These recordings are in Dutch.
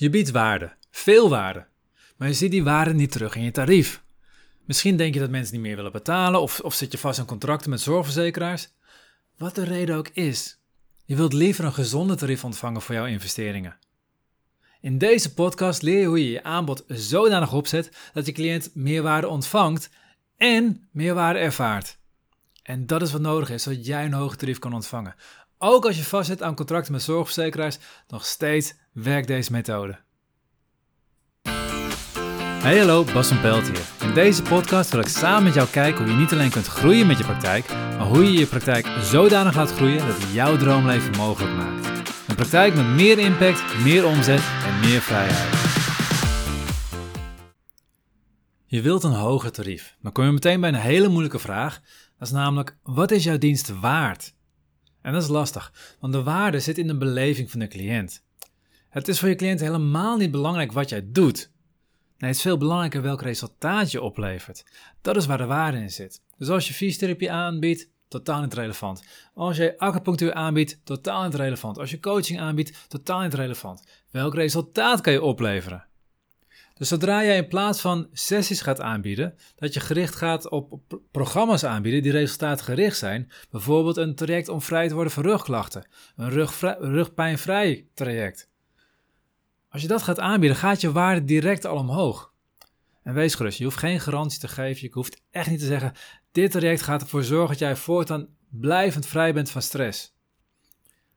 Je biedt waarde, veel waarde, maar je ziet die waarde niet terug in je tarief. Misschien denk je dat mensen niet meer willen betalen of, of zit je vast aan contracten met zorgverzekeraars. Wat de reden ook is, je wilt liever een gezonde tarief ontvangen voor jouw investeringen. In deze podcast leer je hoe je je aanbod zodanig opzet dat je cliënt meer waarde ontvangt en meer waarde ervaart. En dat is wat nodig is, zodat jij een hoger tarief kan ontvangen. Ook als je vastzit aan contracten met zorgverzekeraars, nog steeds werkt deze methode. Hey hallo, Bas van Pelt hier. In deze podcast wil ik samen met jou kijken hoe je niet alleen kunt groeien met je praktijk, maar hoe je je praktijk zodanig laat groeien dat het jouw droomleven mogelijk maakt. Een praktijk met meer impact, meer omzet en meer vrijheid. Je wilt een hoger tarief. Dan kom je meteen bij een hele moeilijke vraag. Dat is namelijk, wat is jouw dienst waard? En dat is lastig, want de waarde zit in de beleving van de cliënt. Het is voor je cliënt helemaal niet belangrijk wat jij doet. Nee, het is veel belangrijker welk resultaat je oplevert. Dat is waar de waarde in zit. Dus als je fysiotherapie aanbiedt, totaal niet relevant. Als je acupunctuur aanbiedt, totaal niet relevant. Als je coaching aanbiedt, totaal niet relevant. Welk resultaat kan je opleveren? Dus zodra jij in plaats van sessies gaat aanbieden, dat je gericht gaat op programma's aanbieden die resultaatgericht zijn, bijvoorbeeld een traject om vrij te worden van rugklachten, een rugpijnvrij traject. Als je dat gaat aanbieden, gaat je waarde direct al omhoog. En wees gerust, je hoeft geen garantie te geven, je hoeft echt niet te zeggen, dit traject gaat ervoor zorgen dat jij voortaan blijvend vrij bent van stress.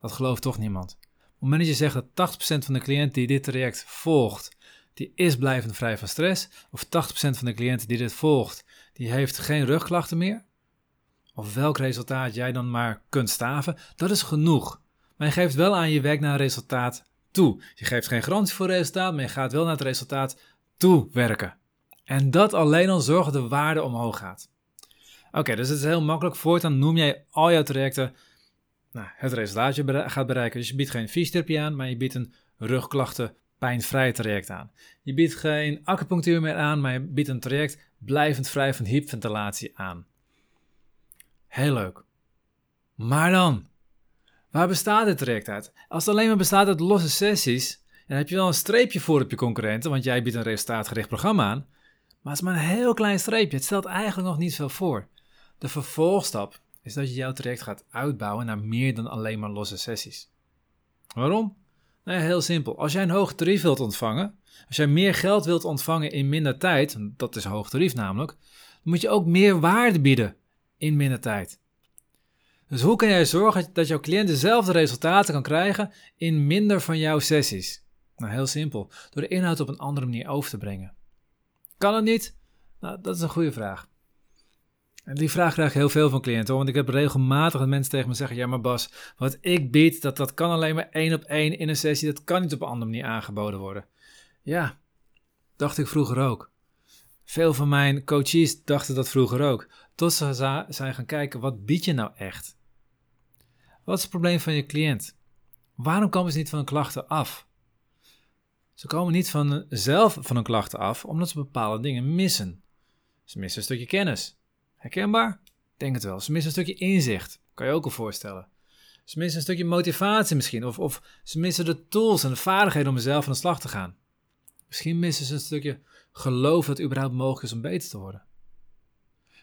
Dat gelooft toch niemand. Op het moment dat je zegt dat 80% van de cliënten die dit traject volgt, die is blijvend vrij van stress. Of 80% van de cliënten die dit volgt, die heeft geen rugklachten meer. Of welk resultaat jij dan maar kunt staven, dat is genoeg. Maar je geeft wel aan je werk naar een resultaat toe. Je geeft geen garantie voor resultaat, maar je gaat wel naar het resultaat toe werken. En dat alleen al zorgt dat de waarde omhoog gaat. Oké, dus het is heel makkelijk. Voortaan noem jij al jouw trajecten nou, het resultaat je gaat bereiken. Dus je biedt geen fysiotherapie aan, maar je biedt een rugklachten pijnvrij traject aan. Je biedt geen acupunctuur meer aan, maar je biedt een traject blijvend vrij van hyperventilatie aan. Heel leuk. Maar dan, waar bestaat dit traject uit? Als het alleen maar bestaat uit losse sessies, dan heb je wel een streepje voor op je concurrenten, want jij biedt een resultaatgericht programma aan. Maar het is maar een heel klein streepje. Het stelt eigenlijk nog niet veel voor. De vervolgstap is dat je jouw traject gaat uitbouwen naar meer dan alleen maar losse sessies. Waarom? Nou heel simpel. Als jij een hoog tarief wilt ontvangen, als jij meer geld wilt ontvangen in minder tijd, dat is hoog tarief namelijk, dan moet je ook meer waarde bieden in minder tijd. Dus hoe kan jij zorgen dat jouw cliënt dezelfde resultaten kan krijgen in minder van jouw sessies? Nou, heel simpel. Door de inhoud op een andere manier over te brengen. Kan het niet? Nou, dat is een goede vraag. Die vraag krijg ik heel veel van cliënten, want ik heb regelmatig dat mensen tegen me zeggen: Ja, maar Bas, wat ik bied, dat, dat kan alleen maar één op één in een sessie, dat kan niet op een andere manier aangeboden worden. Ja, dacht ik vroeger ook. Veel van mijn coaches dachten dat vroeger ook, tot ze zijn gaan kijken: wat bied je nou echt? Wat is het probleem van je cliënt? Waarom komen ze niet van hun klachten af? Ze komen niet van zelf van hun klachten af omdat ze bepaalde dingen missen. Ze missen een stukje kennis. Herkenbaar? Denk het wel. Ze missen een stukje inzicht. Kan je ook al voorstellen. Ze missen een stukje motivatie misschien. Of, of ze missen de tools en de vaardigheden om zelf aan de slag te gaan. Misschien missen ze een stukje geloof dat het überhaupt mogelijk is om beter te worden.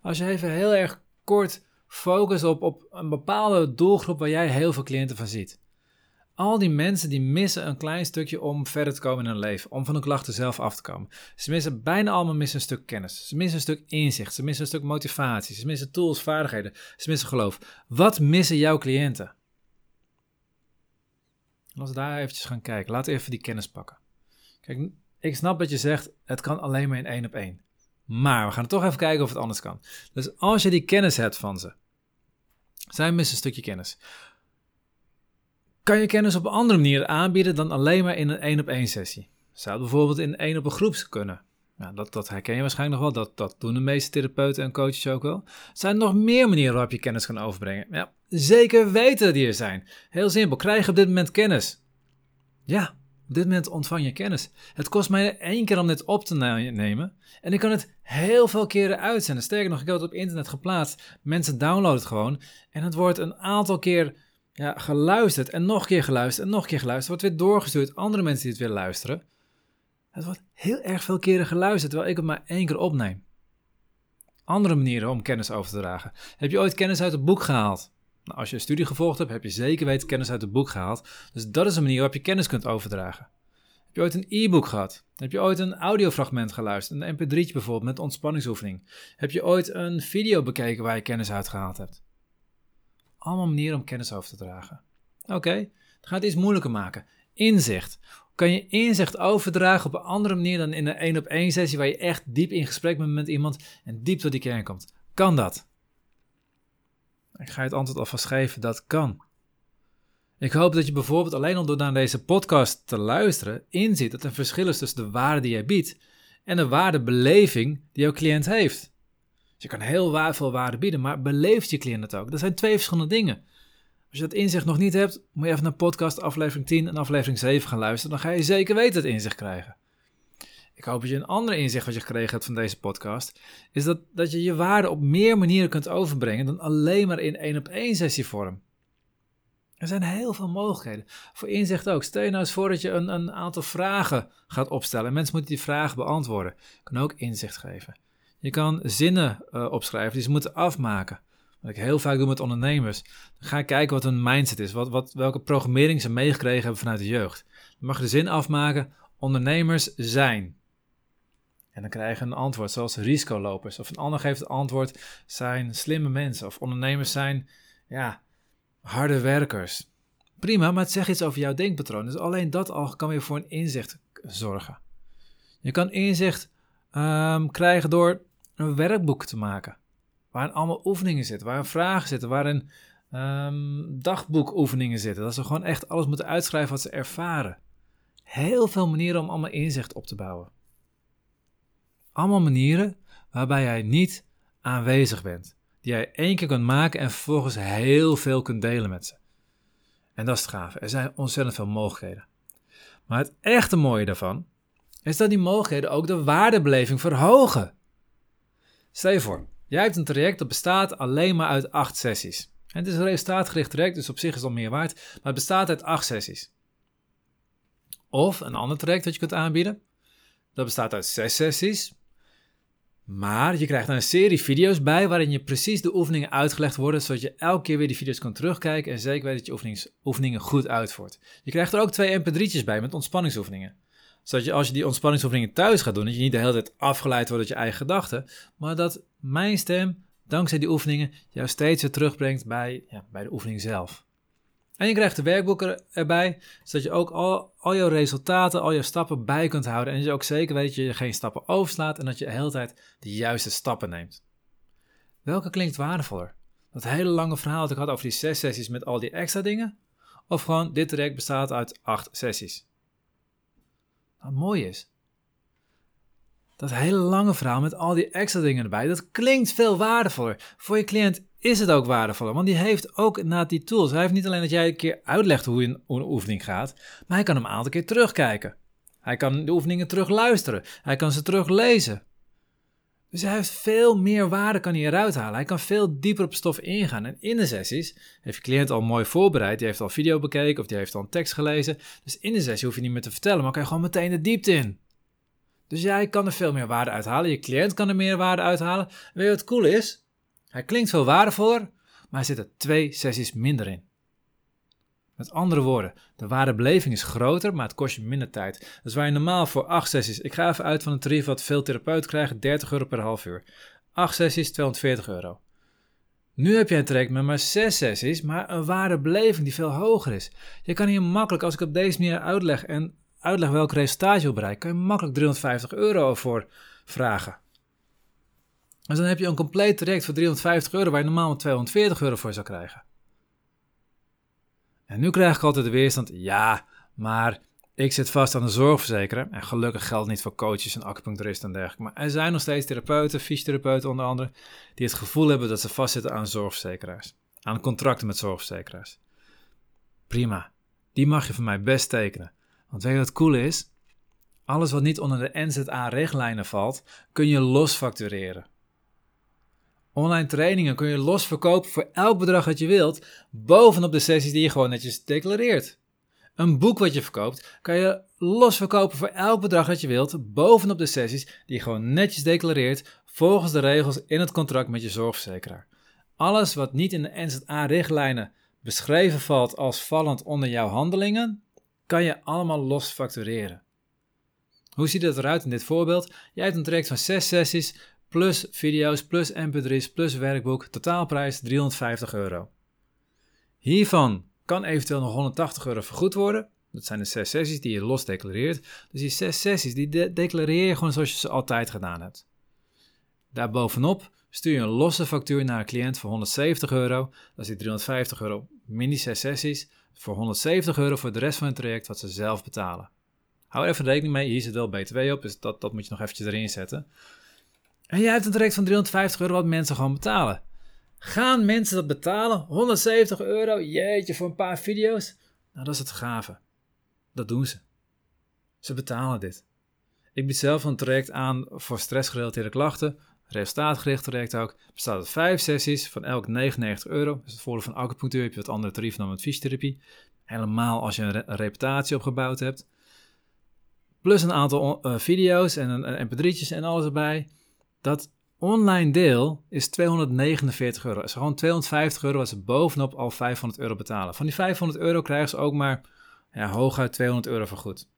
Als je even heel erg kort focust op, op een bepaalde doelgroep waar jij heel veel cliënten van ziet. Al die mensen die missen een klein stukje om verder te komen in hun leven, om van hun klachten zelf af te komen. Ze missen bijna allemaal missen een stuk kennis. Ze missen een stuk inzicht. Ze missen een stuk motivatie. Ze missen tools, vaardigheden. Ze missen geloof. Wat missen jouw cliënten? Laten we daar eventjes gaan kijken. Laten we even die kennis pakken. Kijk, ik snap dat je zegt, het kan alleen maar in één op één. Maar we gaan toch even kijken of het anders kan. Dus als je die kennis hebt van ze, zij missen een stukje kennis kan je kennis op een andere manier aanbieden dan alleen maar in een één op één sessie. Zou bijvoorbeeld in één op een groep kunnen. Nou, dat, dat herken je waarschijnlijk nog wel. Dat, dat doen de meeste therapeuten en coaches ook wel. Er zijn nog meer manieren waarop je kennis kan overbrengen. Ja, zeker weten die er zijn. Heel simpel. Krijg op dit moment kennis. Ja, op dit moment ontvang je kennis. Het kost mij één keer om dit op te nemen. En ik kan het heel veel keren uitzenden. Sterker nog, ik heb het op internet geplaatst. Mensen downloaden het gewoon. En het wordt een aantal keer ja, geluisterd en nog een keer geluisterd en nog een keer geluisterd. Wordt weer doorgestuurd, andere mensen die het weer luisteren. Het wordt heel erg veel keren geluisterd, terwijl ik het maar één keer opneem. Andere manieren om kennis over te dragen. Heb je ooit kennis uit het boek gehaald? Nou, als je een studie gevolgd hebt, heb je zeker weten kennis uit het boek gehaald. Dus dat is een manier waarop je kennis kunt overdragen. Heb je ooit een e-book gehad? Heb je ooit een audiofragment geluisterd? Een mp3'tje bijvoorbeeld met ontspanningsoefening? Heb je ooit een video bekeken waar je kennis uit gehaald hebt? Allemaal manieren om kennis over te dragen. Oké, dan ga het iets moeilijker maken. Inzicht. Kan je inzicht overdragen op een andere manier dan in een één op één sessie waar je echt diep in gesprek bent met iemand en diep tot die kern komt? Kan dat? Ik ga het antwoord alvast geven, dat kan. Ik hoop dat je bijvoorbeeld alleen al door naar deze podcast te luisteren inziet dat er verschil is tussen de waarde die jij biedt en de waardebeleving die jouw cliënt heeft. Je kan heel veel waarde bieden, maar beleeft je cliënt het ook? Dat zijn twee verschillende dingen. Als je dat inzicht nog niet hebt, moet je even naar podcast aflevering 10 en aflevering 7 gaan luisteren. Dan ga je zeker weten het inzicht krijgen. Ik hoop dat je een ander inzicht wat je gekregen hebt van deze podcast, is dat, dat je je waarde op meer manieren kunt overbrengen dan alleen maar in één op één sessievorm. Er zijn heel veel mogelijkheden. Voor inzicht ook. Stel je nou eens voor dat je een, een aantal vragen gaat opstellen. En mensen moeten die vragen beantwoorden. Kan ook inzicht geven. Je kan zinnen uh, opschrijven die ze moeten afmaken. Wat ik heel vaak doe met ondernemers. Dan ga ik kijken wat hun mindset is. Wat, wat, welke programmering ze meegekregen hebben vanuit de jeugd. Dan mag je de zin afmaken. Ondernemers zijn. En dan krijg je een antwoord zoals risicolopers. Of een ander geeft het antwoord zijn slimme mensen. Of ondernemers zijn ja, harde werkers. Prima, maar het zegt iets over jouw denkpatroon. Dus alleen dat al kan weer voor een inzicht zorgen. Je kan inzicht um, krijgen door een werkboek te maken. Waarin allemaal oefeningen zitten, waarin vragen zitten, waarin um, dagboekoefeningen zitten. Dat ze gewoon echt alles moeten uitschrijven wat ze ervaren. Heel veel manieren om allemaal inzicht op te bouwen. Allemaal manieren waarbij jij niet aanwezig bent. Die jij één keer kunt maken en vervolgens heel veel kunt delen met ze. En dat is het gave. Er zijn ontzettend veel mogelijkheden. Maar het echte mooie daarvan is dat die mogelijkheden ook de waardebeleving verhogen. Stel je voor, jij hebt een traject dat bestaat alleen maar uit acht sessies. En het is een resultaatgericht traject, dus op zich is het al meer waard, maar het bestaat uit acht sessies. Of een ander traject dat je kunt aanbieden, dat bestaat uit zes sessies, maar je krijgt een serie video's bij waarin je precies de oefeningen uitgelegd worden, zodat je elke keer weer die video's kan terugkijken en zeker weet dat je oefeningen, oefeningen goed uitvoert. Je krijgt er ook twee mp3'tjes bij met ontspanningsoefeningen. Zodat je als je die ontspanningsoefeningen thuis gaat doen, dat je niet de hele tijd afgeleid wordt door je eigen gedachten, maar dat mijn stem, dankzij die oefeningen, jou steeds weer terugbrengt bij, ja, bij de oefening zelf. En je krijgt de werkboeken erbij, zodat je ook al, al jouw resultaten, al jouw stappen bij kunt houden. En je ook zeker weet dat je geen stappen overslaat en dat je de hele tijd de juiste stappen neemt. Welke klinkt waardevoller? Dat hele lange verhaal dat ik had over die zes sessies met al die extra dingen? Of gewoon dit traject bestaat uit acht sessies? Wat mooi is, dat hele lange verhaal met al die extra dingen erbij, dat klinkt veel waardevoller. Voor je cliënt is het ook waardevoller, want die heeft ook na die tools. Hij heeft niet alleen dat jij een keer uitlegt hoe een, een oefening gaat, maar hij kan hem een aantal keer terugkijken. Hij kan de oefeningen terug luisteren. Hij kan ze teruglezen. Dus hij heeft veel meer waarde kan hij eruit halen. Hij kan veel dieper op stof ingaan. En in de sessies heeft je cliënt al mooi voorbereid. Die heeft al video bekeken of die heeft al een tekst gelezen. Dus in de sessie hoef je niet meer te vertellen, maar kan je gewoon meteen de diepte in. Dus jij kan er veel meer waarde uithalen. Je cliënt kan er meer waarde uithalen. En weet je wat cool is? Hij klinkt veel waardevoller, maar er zitten twee sessies minder in. Met andere woorden, de waardebeleving is groter, maar het kost je minder tijd. Dus waar je normaal voor acht sessies, ik ga even uit van een tarief wat veel therapeuten krijgen, 30 euro per half uur. Acht sessies, 240 euro. Nu heb je een traject met maar zes sessies, maar een waardebeleving die veel hoger is. Je kan hier makkelijk, als ik op deze manier uitleg en uitleg welk resultaat je wil bereiken, kan je makkelijk 350 euro voor vragen. Dus dan heb je een compleet traject voor 350 euro waar je normaal 240 euro voor zou krijgen. En nu krijg ik altijd de weerstand, ja, maar ik zit vast aan een zorgverzekeraar. En gelukkig geldt niet voor coaches en acupuncturisten en dergelijke. Maar er zijn nog steeds therapeuten, fysiotherapeuten onder andere, die het gevoel hebben dat ze vastzitten aan zorgverzekeraars. Aan contracten met zorgverzekeraars. Prima, die mag je van mij best tekenen. Want weet je wat cool is? Alles wat niet onder de NZA-richtlijnen valt, kun je los factureren. Online trainingen kun je los verkopen voor elk bedrag dat je wilt, bovenop de sessies die je gewoon netjes declareert. Een boek wat je verkoopt, kan je los verkopen voor elk bedrag dat je wilt, bovenop de sessies die je gewoon netjes declareert volgens de regels in het contract met je zorgverzekeraar. Alles wat niet in de NZA-richtlijnen beschreven valt als vallend onder jouw handelingen, kan je allemaal los factureren. Hoe ziet het eruit in dit voorbeeld? Jij hebt een traject van 6 sessies, plus video's, plus mp3's, plus werkboek, totaalprijs 350 euro. Hiervan kan eventueel nog 180 euro vergoed worden. Dat zijn de 6 sessies die je los declareert. Dus die 6 sessies die declareer je gewoon zoals je ze altijd gedaan hebt. Daarbovenop stuur je een losse factuur naar een cliënt voor 170 euro. Dat is die 350 euro mini 6 sessies. Voor 170 euro voor de rest van het traject wat ze zelf betalen. Hou even rekening mee, hier zit wel BTW op, dus dat, dat moet je nog eventjes erin zetten. En jij hebt een traject van 350 euro wat mensen gewoon betalen. Gaan mensen dat betalen? 170 euro, jeetje, voor een paar video's? Nou, dat is het gave. Dat doen ze. Ze betalen dit. Ik bied zelf een traject aan voor stressgerelateerde klachten. Resultaatgericht traject ook. Bestaat uit vijf sessies van elk 99 euro. Dus het voordeel van acupunctuur heb je wat andere tarieven dan met fysiotherapie. Helemaal als je een, reputatie opgebouwd hebt. Plus een aantal uh, video's en een, mp3'tjes en alles erbij. Dat online deel is 249 euro. Is gewoon 250 euro wat ze bovenop al 500 euro betalen. Van die 500 euro krijgen ze ook maar ja, hooguit 200 euro vergoed.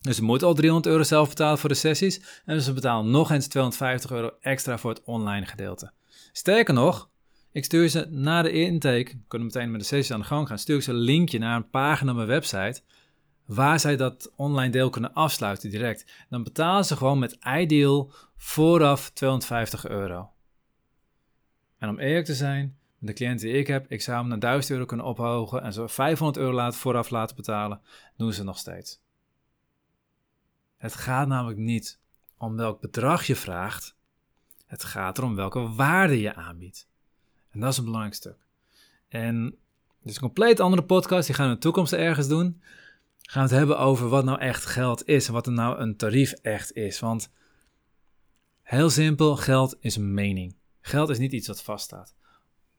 Dus ze moeten al 300 euro zelf betalen voor de sessies. En ze betalen nog eens 250 euro extra voor het online gedeelte. Sterker nog, ik stuur ze na de intake, kunnen meteen met de sessies aan de gang gaan, stuur ik ze een linkje naar een pagina op mijn website waar zij dat online deel kunnen afsluiten direct. Dan betalen ze gewoon met Ideal vooraf 250 euro. En om eerlijk te zijn, de cliënten die ik heb, ik zou hem naar 1000 euro kunnen ophogen en zo 500 euro laten, vooraf laten betalen, doen ze nog steeds. Het gaat namelijk niet om welk bedrag je vraagt, het gaat erom welke waarde je aanbiedt. En dat is een belangrijk stuk. En dit is een compleet andere podcast, die gaan we in de toekomst ergens doen gaan we het hebben over wat nou echt geld is en wat er nou een tarief echt is. Want heel simpel, geld is een mening. Geld is niet iets wat vaststaat.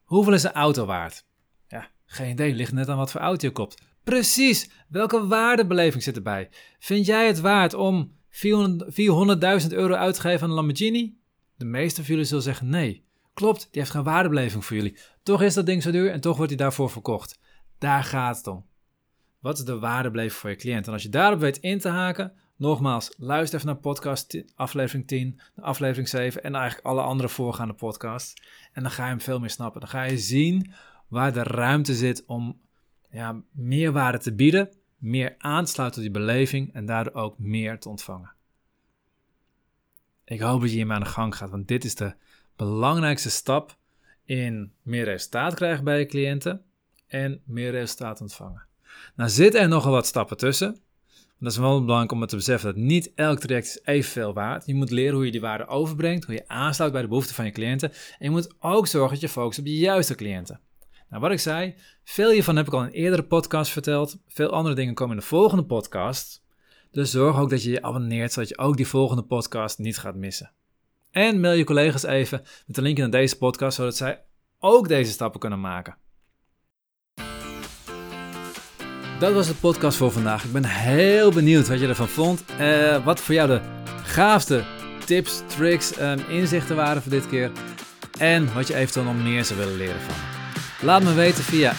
Hoeveel is een auto waard? Ja, geen idee, ligt net aan wat voor auto je koopt. Precies, welke waardebeleving zit erbij? Vind jij het waard om 400.000 euro uit te geven aan een Lamborghini? De meeste van jullie zullen zeggen nee. Klopt, die heeft geen waardebeleving voor jullie. Toch is dat ding zo duur en toch wordt hij daarvoor verkocht. Daar gaat het om. Wat is de waardebeleving voor je cliënt? En als je daarop weet in te haken, nogmaals, luister even naar podcast aflevering 10, aflevering 7 en eigenlijk alle andere voorgaande podcasts. En dan ga je hem veel meer snappen. Dan ga je zien waar de ruimte zit om ja, meer waarde te bieden, meer aan te sluiten op die beleving en daardoor ook meer te ontvangen. Ik hoop dat je hiermee aan de gang gaat, want dit is de belangrijkste stap in meer resultaat krijgen bij je cliënten en meer resultaat ontvangen. Nou zitten er nogal wat stappen tussen. Dat is wel belangrijk om te beseffen dat niet elk traject is evenveel waard. Je moet leren hoe je die waarde overbrengt, hoe je aansluit bij de behoeften van je cliënten. En je moet ook zorgen dat je focust op de juiste cliënten. Nou, wat ik zei, veel hiervan heb ik al in eerdere podcasts verteld. Veel andere dingen komen in de volgende podcast. Dus zorg ook dat je je abonneert, zodat je ook die volgende podcast niet gaat missen. En mail je collega's even met de link naar deze podcast, zodat zij ook deze stappen kunnen maken. Dat was de podcast voor vandaag. Ik ben heel benieuwd wat je ervan vond. Uh, wat voor jou de gaafste tips, tricks en inzichten waren voor dit keer. En wat je eventueel nog meer zou willen leren van. Laat me weten via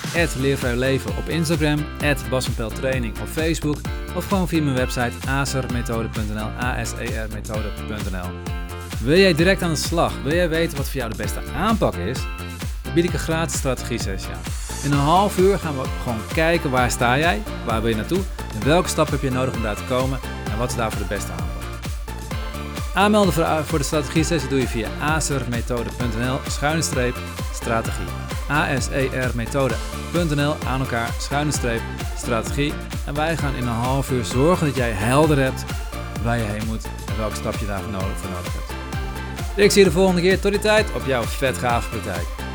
Leven op Instagram, Training op Facebook of gewoon via mijn website asermethode.nl, asermethode.nl. Wil jij direct aan de slag? Wil jij weten wat voor jou de beste aanpak is? Dan bied ik een gratis strategie sessie aan. In een half uur gaan we gewoon kijken waar sta jij, waar wil je naartoe en welke stap heb je nodig om daar te komen en wat is daarvoor de beste aanpak. Aanmelden voor de strategie sessie doe je via asermethode.nl schuine streep strategie. asermethode.nl aan elkaar schuine streep strategie. En wij gaan in een half uur zorgen dat jij helder hebt waar je heen moet en welke stap je daarvoor nodig, voor nodig hebt. Ik zie je de volgende keer. Tot die tijd op jouw vet gave praktijk.